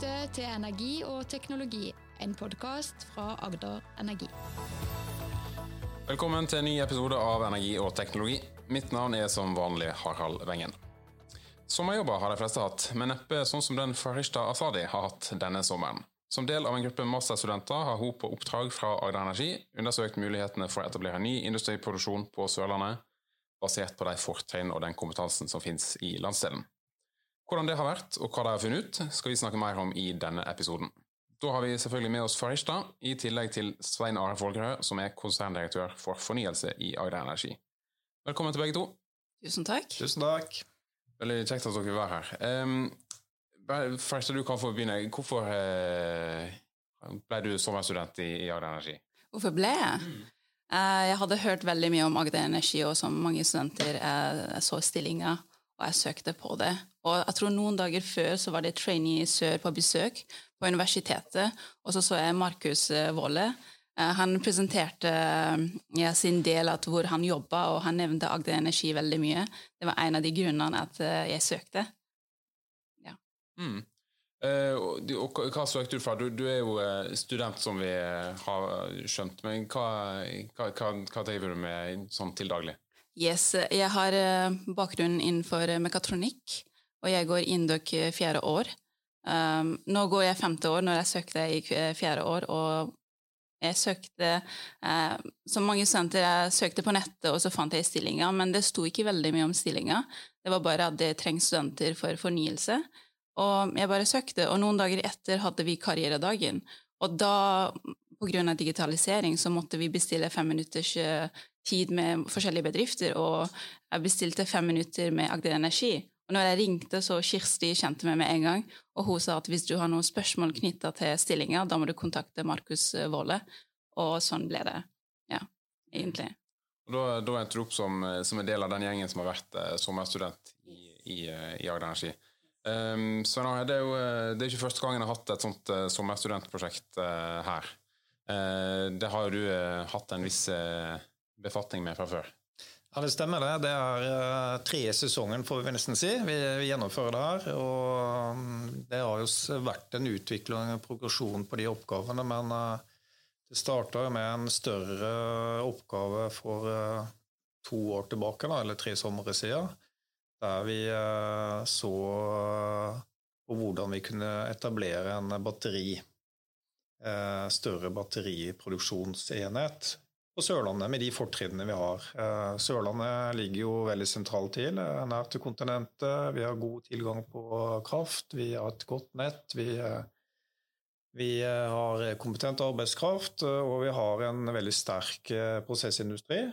lytter til Energi og teknologi, en podkast fra Agder Energi. Velkommen til en ny episode av Energi og teknologi. Mitt navn er som vanlig Harald Wengen. Sommerjobber har de fleste hatt, men neppe sånn som den Farishta Asadi har hatt denne sommeren. Som del av en gruppe masterstudenter har hun på oppdrag fra Agder Energi undersøkt mulighetene for å etablere ny industriproduksjon på Sørlandet, basert på de fortrinn og den kompetansen som finnes i landsdelen. Hvordan det har vært, og hva de har funnet ut, skal vi snakke mer om i denne episoden. Da har vi selvfølgelig med oss Farishta, i tillegg til Svein Are Folkerød, som er konserndirektør for fornyelse i Agder Energi. Velkommen til begge to. Tusen takk. Tusen takk. Veldig kjekt at dere vil være her. Um, Farishta, du kan få begynne. Hvorfor uh, ble du sommerstudent i, i Agder Energi? Hvorfor ble jeg? Mm. Uh, jeg hadde hørt veldig mye om Agder Energi, og som mange studenter jeg så stillinga og jeg søkte på det. Og jeg tror noen dager før så var det trainee i sør på besøk på universitetet, og så så jeg Markus Wolle. Eh, han presenterte eh, ja, sin del av hvor han jobba, og han nevnte Agder Energi veldig mye. Det var en av de grunnene at eh, jeg søkte. Ja. Mm. og, og, hva søkte du fra? Du, du, er jo student, som vi har skjønt, men hva, hva, hva, hva driver du med sånn til daglig? Yes, jeg har eh, bakgrunn innenfor eh, mekatronikk, og jeg går Induk eh, fjerde år. Um, nå går jeg femte år, når jeg søkte i fjerde år, og jeg søkte uh, Som mange studenter, jeg søkte på nettet, og så fant jeg stillinga, men det sto ikke veldig mye om stillinga. Det var bare at det trengs studenter for fornyelse. Og jeg bare søkte, og noen dager etter hadde vi karrieredagen. Og da, på grunn av digitalisering, så måtte vi bestille fem minutters tid med forskjellige bedrifter, og jeg bestilte fem minutter med Agder Energi. Og når jeg ringte, så Kirsti kjente meg med en gang, og hun sa at hvis du har noen spørsmål knytta til stillinga, da må du kontakte Markus Våle. Og sånn ble det, ja, egentlig. Og da, da endte du opp som, som, en del av den gjengen som har vært eh, sommerstudent i, i, i Agder Energi. Um, så nå, det, er jo, eh, det er ikke første gangen jeg har hatt et sånt uh, sommerstudentprosjekt uh, her. Uh, det har jo du hatt en viss befatning med fra før? Ja, Det stemmer det. Det er uh, tredje sesongen, får vi nesten si. Vi, gjennomfører det her. og um, Det har jo vært en utvikling og progresjon på de oppgavene, men uh, det starta med en større oppgave for uh, to år tilbake, eller tre somre siden, der vi så på hvordan vi kunne etablere en batteri, større batteriproduksjonsenhet på Sørlandet med de fortrinnene vi har. Eh, Sørlandet ligger jo veldig sentralt til, nær nært til kontinentet. Vi har god tilgang på kraft, vi har et godt nett. Vi, eh, vi har kompetent arbeidskraft, og vi har en veldig sterk prosessindustri.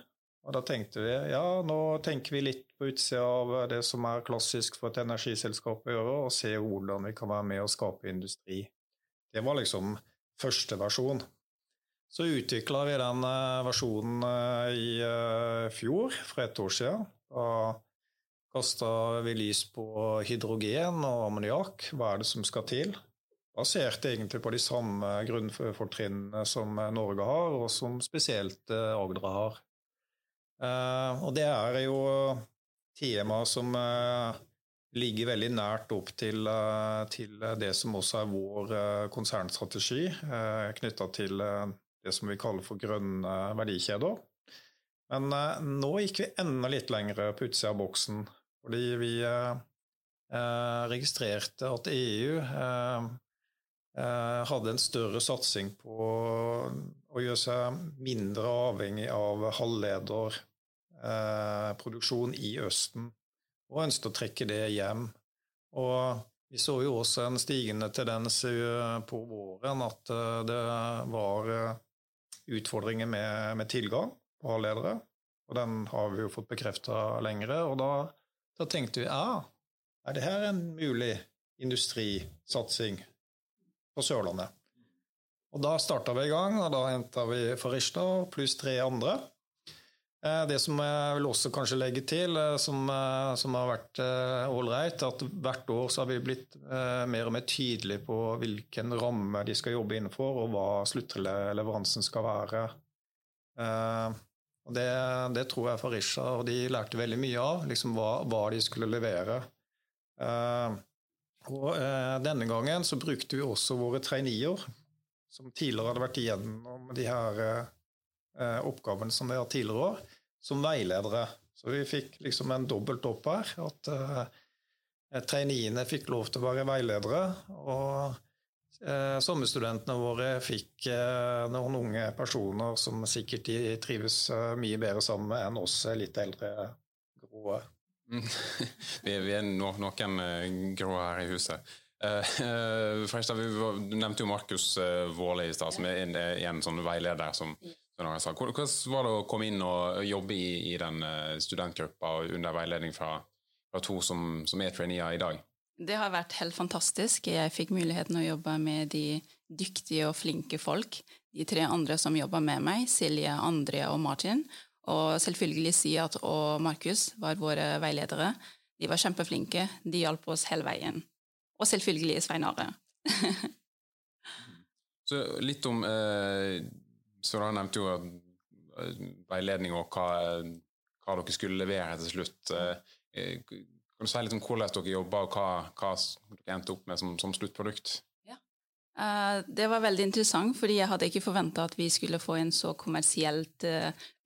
Og da tenkte vi ja, nå tenker vi litt på utsida av det som er klassisk for et energiselskap å gjøre, og se hvordan vi kan være med og skape industri. Det var liksom første versjon. Så utvikla vi den eh, versjonen eh, i eh, fjor, for ett år siden. Da kasta vi lys på hydrogen og ammoniakk. Hva er det som skal til? Basert egentlig på de samme grunnfortrinnene som Norge har, og som spesielt Agder har. Og det er jo tema som ligger veldig nært opp til, til det som også er vår konsernstrategi knytta til det som vi kaller for grønne verdikjeder. Men eh, nå gikk vi enda litt lenger på utsida av boksen, fordi vi eh, eh registrerte at EU eh, eh, hadde en større satsing på å gjøre seg mindre avhengig av halvlederproduksjon i Østen, og ønsket å trekke det hjem. Og vi så jo også en stigende tendens på våren at det var utfordringer med, med tilgang på ledere, Og den har vi jo fått bekrefta lengre. Og da, da, tenkte vi ja, er det her en mulig industrisatsing på Sørlandet? Og da starta vi i gang, og da henta vi Farishta pluss tre andre. Eh, det som jeg vil også kanskje legge til, eh, som, eh, som har vært ålreit, at hvert år så har vi blitt mer og mer tydelige på hvilken ramme de skal jobbe innenfor, og hva sluttleveransen skal være. Og det, det tror jeg Farisha og de lærte veldig mye av, liksom hva, hva de skulle levere. Og denne gangen så brukte vi også våre traineer, som tidligere hadde vært igjennom de her oppgavene som vi har tidligere år, som veiledere. Så vi fikk liksom en dobbelt opp her. At eh, traineene fikk lov til å være veiledere. Og eh, sommerstudentene våre fikk eh, noen unge personer som sikkert de trives eh, mye bedre sammen med enn oss litt eldre grå. vi, vi, er no, noen uh, grå her i huset. Uh, Freistad, du nevnte jo Markus uh, Våle i stad, som er en, en, sånn veileder. som Hvordan var det å komme inn og jobbe i, i den studentgruppa under veiledning fra, fra to som, som er traineer i dag? Det har vært helt fantastisk. Jeg fikk muligheten å jobbe med de dyktige og flinke folk. De tre andre som jobba med meg, Silje, André og Martin. Og selvfølgelig Siat og Markus var våre veiledere. De var kjempeflinke. De hjalp oss hele veien. Og selvfølgelig Svein Are. så litt om eh, Så da nevnte jo eh, veiledning og hva, hva, dere skulle levere til slutt. Eh, eh, kan du si litt om hvordan dere jobba, og hva, hva dere endte opp med som, som sluttprodukt? Ja. det var veldig interessant, fordi jeg hadde ikke forventa at vi skulle få en så kommersielt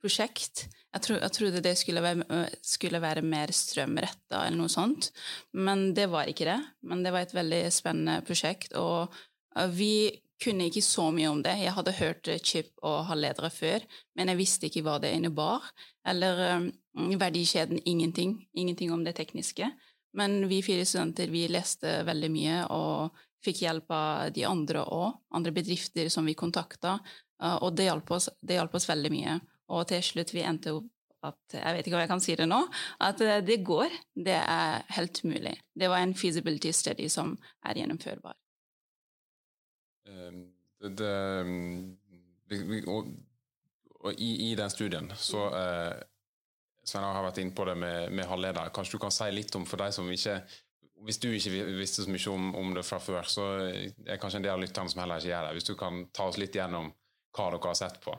prosjekt. Jeg, tro, jeg, trodde det skulle være, skulle være mer strømretta eller noe sånt, men det var ikke det. Men det var et veldig spennende prosjekt, og vi kunne ikke så mye om det. Jeg hadde hørt chip og halvledere før, men jeg visste ikke hva det innebar. Eller um, verdikjeden ingenting. Ingenting om det tekniske. Men vi fire studenter vi leste veldig mye og fikk hjelp av de andre òg, andre bedrifter som vi kontakta, og det hjalp oss, det hjalp oss veldig mye. Og til slutt vi endte opp at Jeg vet ikke om jeg kan si det nå. At eh, det går. Det er helt mulig. Det var en feasibility study som er gjennomførbar. Um, det, det, um, og, og i, i, den studien så eh, Svein har vært inne på det med, med halvleder. Kanskje du kan si litt om for deg som ikke Hvis du ikke visste så mye om, om det fra før, så er kanskje en del av lytterne som heller ikke gjør det. Hvis du kan ta oss litt gjennom hva dere har sett på?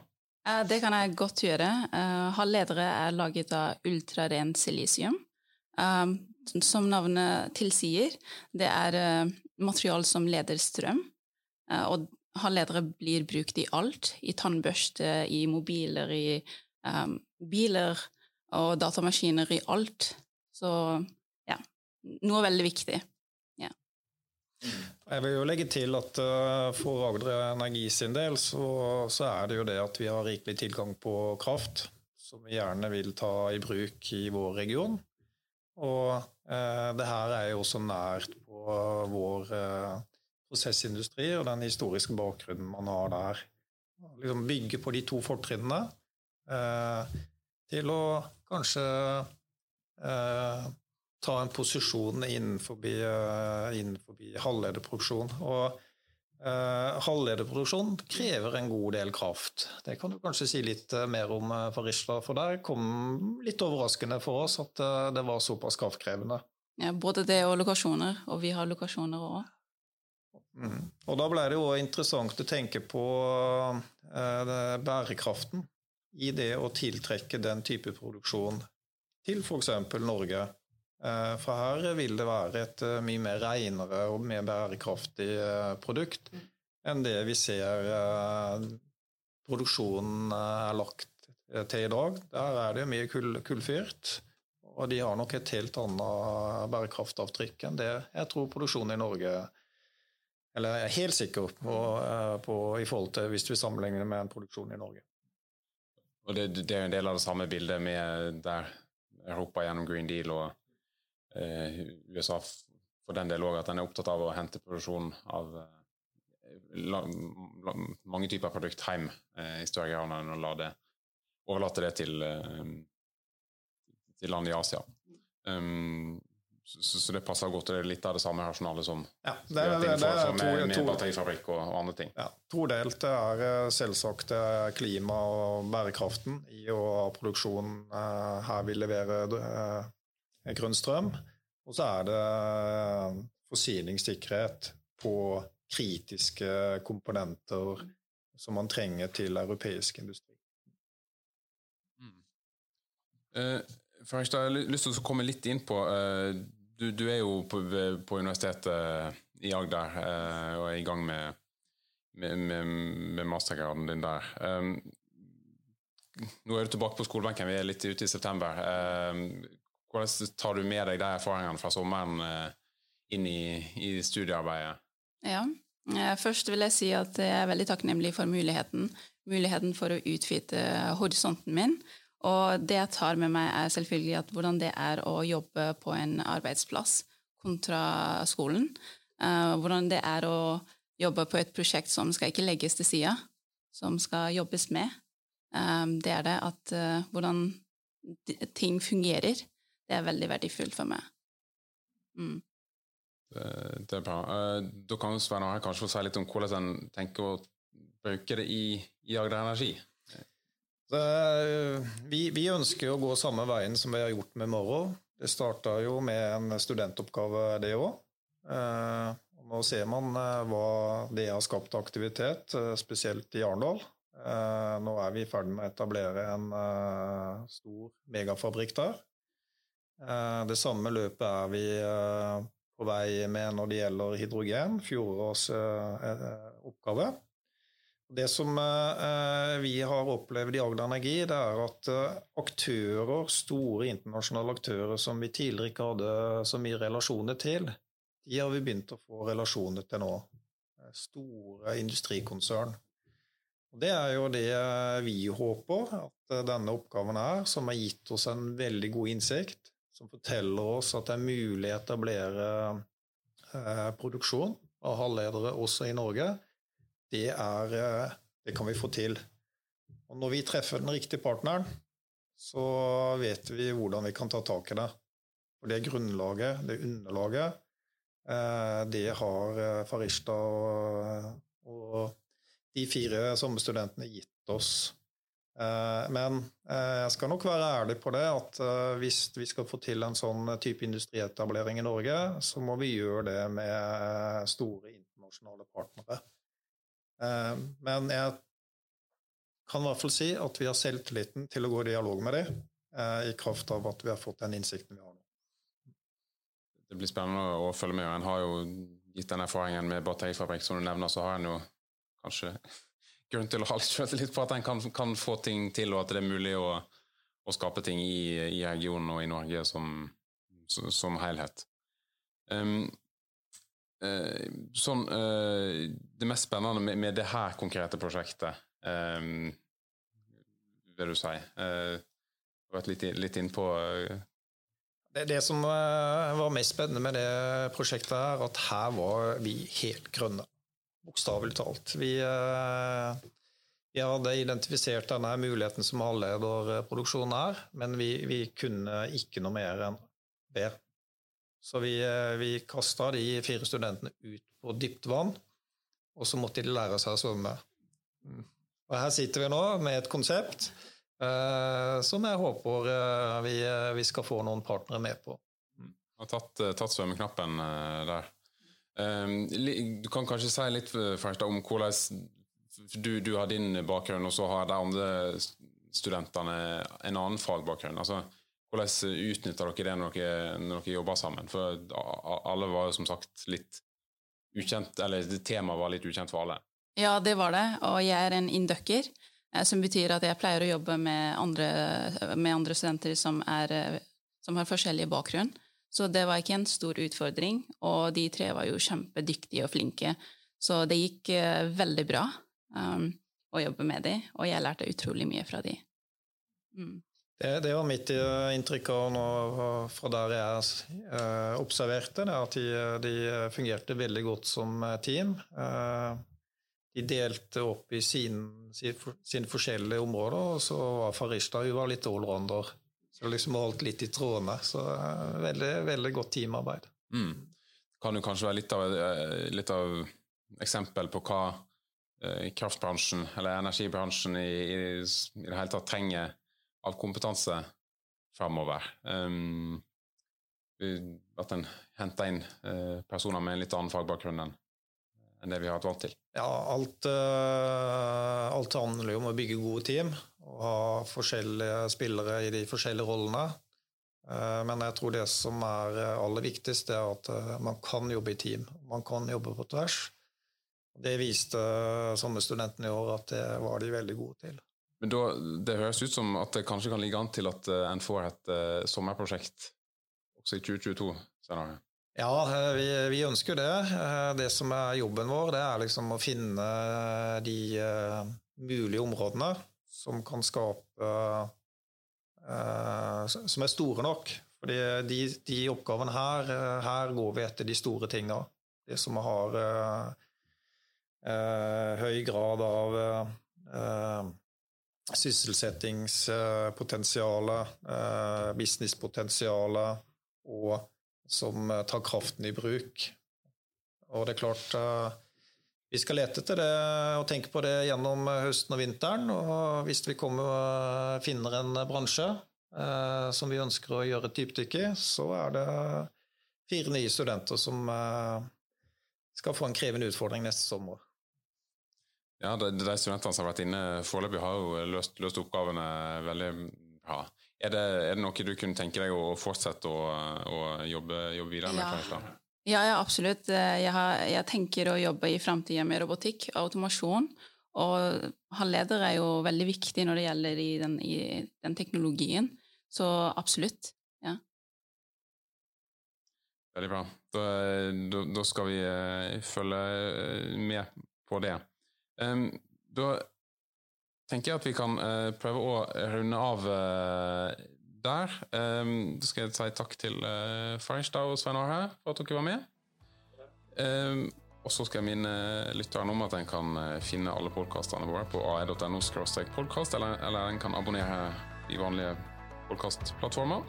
Eh, det kan jeg godt gjøre. Eh, halvledere er laget av ultrarent silisium. Eh, som navnet tilsier, det er material som leder strøm. Og halvledere blir brukt i alt. I tannbørste, i mobiler, i biler og datamaskiner, i alt. Så ja, noe veldig viktig. Ja. Jeg vil jo legge til at uh, for Agder Energi sin del så, så, er det jo det at vi har rikelig tilgang på kraft, som vi gjerne vil ta i bruk i vår region. Og eh, det her er jo også nært på vår uh, prosessindustri og den historiske bakgrunnen man har der. Liksom bygge på de to fortrinnene til å kanskje ta en posisjon innenfor, uh, innenfor halvlederproduksjon. Og uh, halvlederproduksjon krever en god del kraft. Det kan du kanskje si litt uh, mer om, for Farisla, for der kom litt overraskende for oss at det var såpass kraftkrevende. Ja, både det og lokasjoner, og vi har lokasjoner òg. Mm. Og da ble det jo interessant å tenke på bærekraften i det å tiltrekke den type produksjon til f.eks. Norge. Eh, for her vil det være et eh, mye mer renere og mer bærekraftig eh, produkt enn det vi ser produksjonen er lagt til i dag. Der er det mye kull, kullfyrt, og de har nok et helt annet bærekraftavtrykk enn det jeg tror produksjonen i Norge Eller jeg er helt sikker på, på i forhold til hvis vi sammenligner med en produksjon i Norge. Og det, det er en del av det samme bildet med der Europa gjennom Green Deal og Eh, USA for den del òg at en er opptatt av å hente produksjon av eh, la, la, mange typer produkt hjem eh, i større grad enn å la det, overlate det til, til land i Asia. Um, så, så, det passer godt. Det er litt av det samme rasjonalet som ja, det, det, det, det er med, med batterifabrikk og, og, andre ting. Ja, Todelt. Er selvsagt er klima og bærekraften i å ha produksjon her vi leverer grønn strøm. Og så er det eh, forsyningssikkerhet på kritiske komponenter som man trenger til europeisk industri. Mm. Eh, jeg har lyst til å komme litt inn på eh, Du du, er jo på, på, Universitetet i Agder eh, og er i gang med, med, med, med mastergraden din der. Nå er du tilbake på skolebenken, vi er litt ute i september. Hvordan tar du med deg de erfaringene fra sommeren inn i, i studiearbeidet? Ja, Først vil jeg si at jeg er veldig takknemlig for muligheten. Muligheten for å utvide horisonten min og det jeg tar med meg, er selvfølgelig at hvordan det er å jobbe på en arbeidsplass kontra skolen. Uh, hvordan det er å jobbe på et prosjekt som skal ikke legges til sida, som skal jobbes med. Um, det er det at uh, hvordan ting fungerer, det er veldig verdifullt for meg. Mm. Det, det, er bra. Da kan Svein Are kanskje få si litt om hvordan en tenker å bruke det i, i Agder Energi? Eh, vi, vi, ønsker å gå samme veien som vi har gjort med Morrow. Det starta jo med en studentoppgave, det òg. Eh, nå ser man eh, hva det har skapt aktivitet, spesielt i Arendal. Nå er vi i ferd med å etablere en stor megafabrikk der. Det samme løpet er vi på vei med når det gjelder hydrogen, fjorårets oppgave. Det som eh, vi har opplevd i Agder Energi, det er at eh, aktører, store internasjonale aktører som vi tidligere ikke hadde så mye relasjoner til, de har vi begynt å få relasjoner til nå. Eh, store industrikonsern. Og det er jo det vi håper at denne oppgaven er, som har gitt oss en veldig god innsikt, som forteller oss at det er mulig å etablere produksjon av halvledere også i Norge det, er, eh, det kan vi få til. Og når vi treffer den riktige partneren, så vet vi hvordan vi kan ta tak i det. Og det grunnlaget, det underlaget, eh, det har eh, Farishta og, de fire sommerstudentene gitt oss. Men jeg skal nok være ærlig på det at hvis vi skal få til en sånn type industrietablering i Norge, så må vi gjøre det med store internasjonale partnere. Eh, men jeg kan i hvert fall si at vi har selvtilliten til å gå i dialog med dem, eh, i kraft av at vi har fått den innsikten vi har nå. Det blir spennende å følge med. En har jo gitt den erfaringen med batterifabrikk som du nevner, så har en jo kanskje grunn til å ha litt på at en kan, kan, få ting til, og at det er mulig å, å skape ting i, i, regionen og i Norge som, som helhet. Um, sånn, eh, det mest spennende med, med det her konkrete prosjektet, um, vil du si? Har vært litt, litt innpå det, det, som var mest spennende med det prosjektet, er at her var vi helt grønne. Bokstavelig talt. Vi, vi, hadde identifisert denne muligheten som halvlederproduksjon er, men vi, vi kunne ikke noe mer enn det. Så vi, eh, vi kasta de fire studentene ut på dypt vann, og så måtte de lære seg å svømme. Mm. Og her sitter vi nå med et konsept eh, som jeg håper eh, vi, eh, vi, skal få noen partnere med på. Jeg har tatt, eh, tatt svømmeknappen der. du kan kanskje si litt først om hvordan du, du, har din bakgrunn, og så har de andre studentene en annen fagbakgrunn. Altså, hvordan utnytter dere det når dere, når dere jobber sammen? For alle var jo som sagt litt ukjent, eller temaet var litt ukjent for alle. Ja, det var det, og jeg er en inducker, eh, som betyr at jeg pleier å jobbe med andre, med andre studenter som, er, eh, som, har forskjellig bakgrunn. Så det var ikke en stor utfordring, og de tre var jo kjempedyktige og flinke. Så det gikk eh, veldig bra um, å jobbe med dem, og jeg lærte utrolig mye fra dem. Mm. Det, var mitt eh, inntrykk fra der jeg eh, observerte det, at de, de, fungerte veldig godt som eh, team. De delte opp i sine, sine forskjellige områder, og så var Farishta hun var litt allrounder. Så liksom holdt litt i trådene. Så veldig, veldig godt teamarbeid. Mm. Kan du kanskje være litt av, litt av eksempel på hva kraftbransjen eller energibransjen i, i det hele tatt trenger av kompetanse framover. Um, at en henter inn uh, personer med en litt annen fagbakgrunn enn det vi har vært vant til. Ja, alt, uh, alt handler jo om å bygge gode team og ha forskjellige spillere i de forskjellige rollene. Men jeg tror det som er aller viktigst, er at man kan jobbe i team. Man kan jobbe på tvers. Det viste sommerstudentene i år at det var de veldig gode til. Men da, Det høres ut som at det kanskje kan ligge an til at en får et uh, sommerprosjekt også i 2022? senere? Ja, vi, vi, ønsker det. Det som er jobben vår, det er liksom å finne de uh, mulige områdene som kan skape uh, Som er store nok. Fordi de, de, oppgavene her, her går vi etter de store tinga. Det som har høy grad av sysselsettingspotensialet, businesspotensialet, og som tar kraften i bruk. Og det er klart vi skal lete etter det og tenke på det gjennom høsten og vinteren. Og hvis vi kommer, finner en bransje eh, som vi ønsker å gjøre et dypdykk i, så er det fire nye studenter som eh, skal få en krevende utfordring neste sommer. Ja, de, de studentene som har vært inne foreløpig, har jo løst, løst oppgavene veldig bra. Er det, er det, noe du kunne tenke deg å fortsette å, å jobbe, jobbe, videre med? Ja. Ja, ja, absolutt. Jeg, har, jeg, tenker å jobbe i framtida med robotikk og automasjon. Og halvleder er jo veldig viktig når det gjelder i den, i den teknologien. Så absolutt. Ja. Veldig bra. Da, da, da skal vi uh, følge uh, med på det. Um, da tenker jeg at vi kan uh, prøve å runde av der. Um, da skal jeg si takk til uh, Farishta og Svein Arhe for at dere var med. Um, og så skal jeg minne lytterne om at en kan eh, finne alle podkastene våre på ae.no podkast, eller, eller en kan abonnere de vanlige podkastplattformer.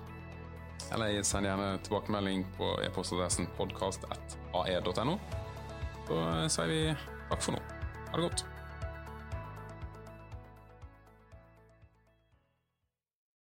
Eller send gjerne tilbakemelding på e-postadressen podkast.ae.no. Så sier vi takk for nå. Ha det godt.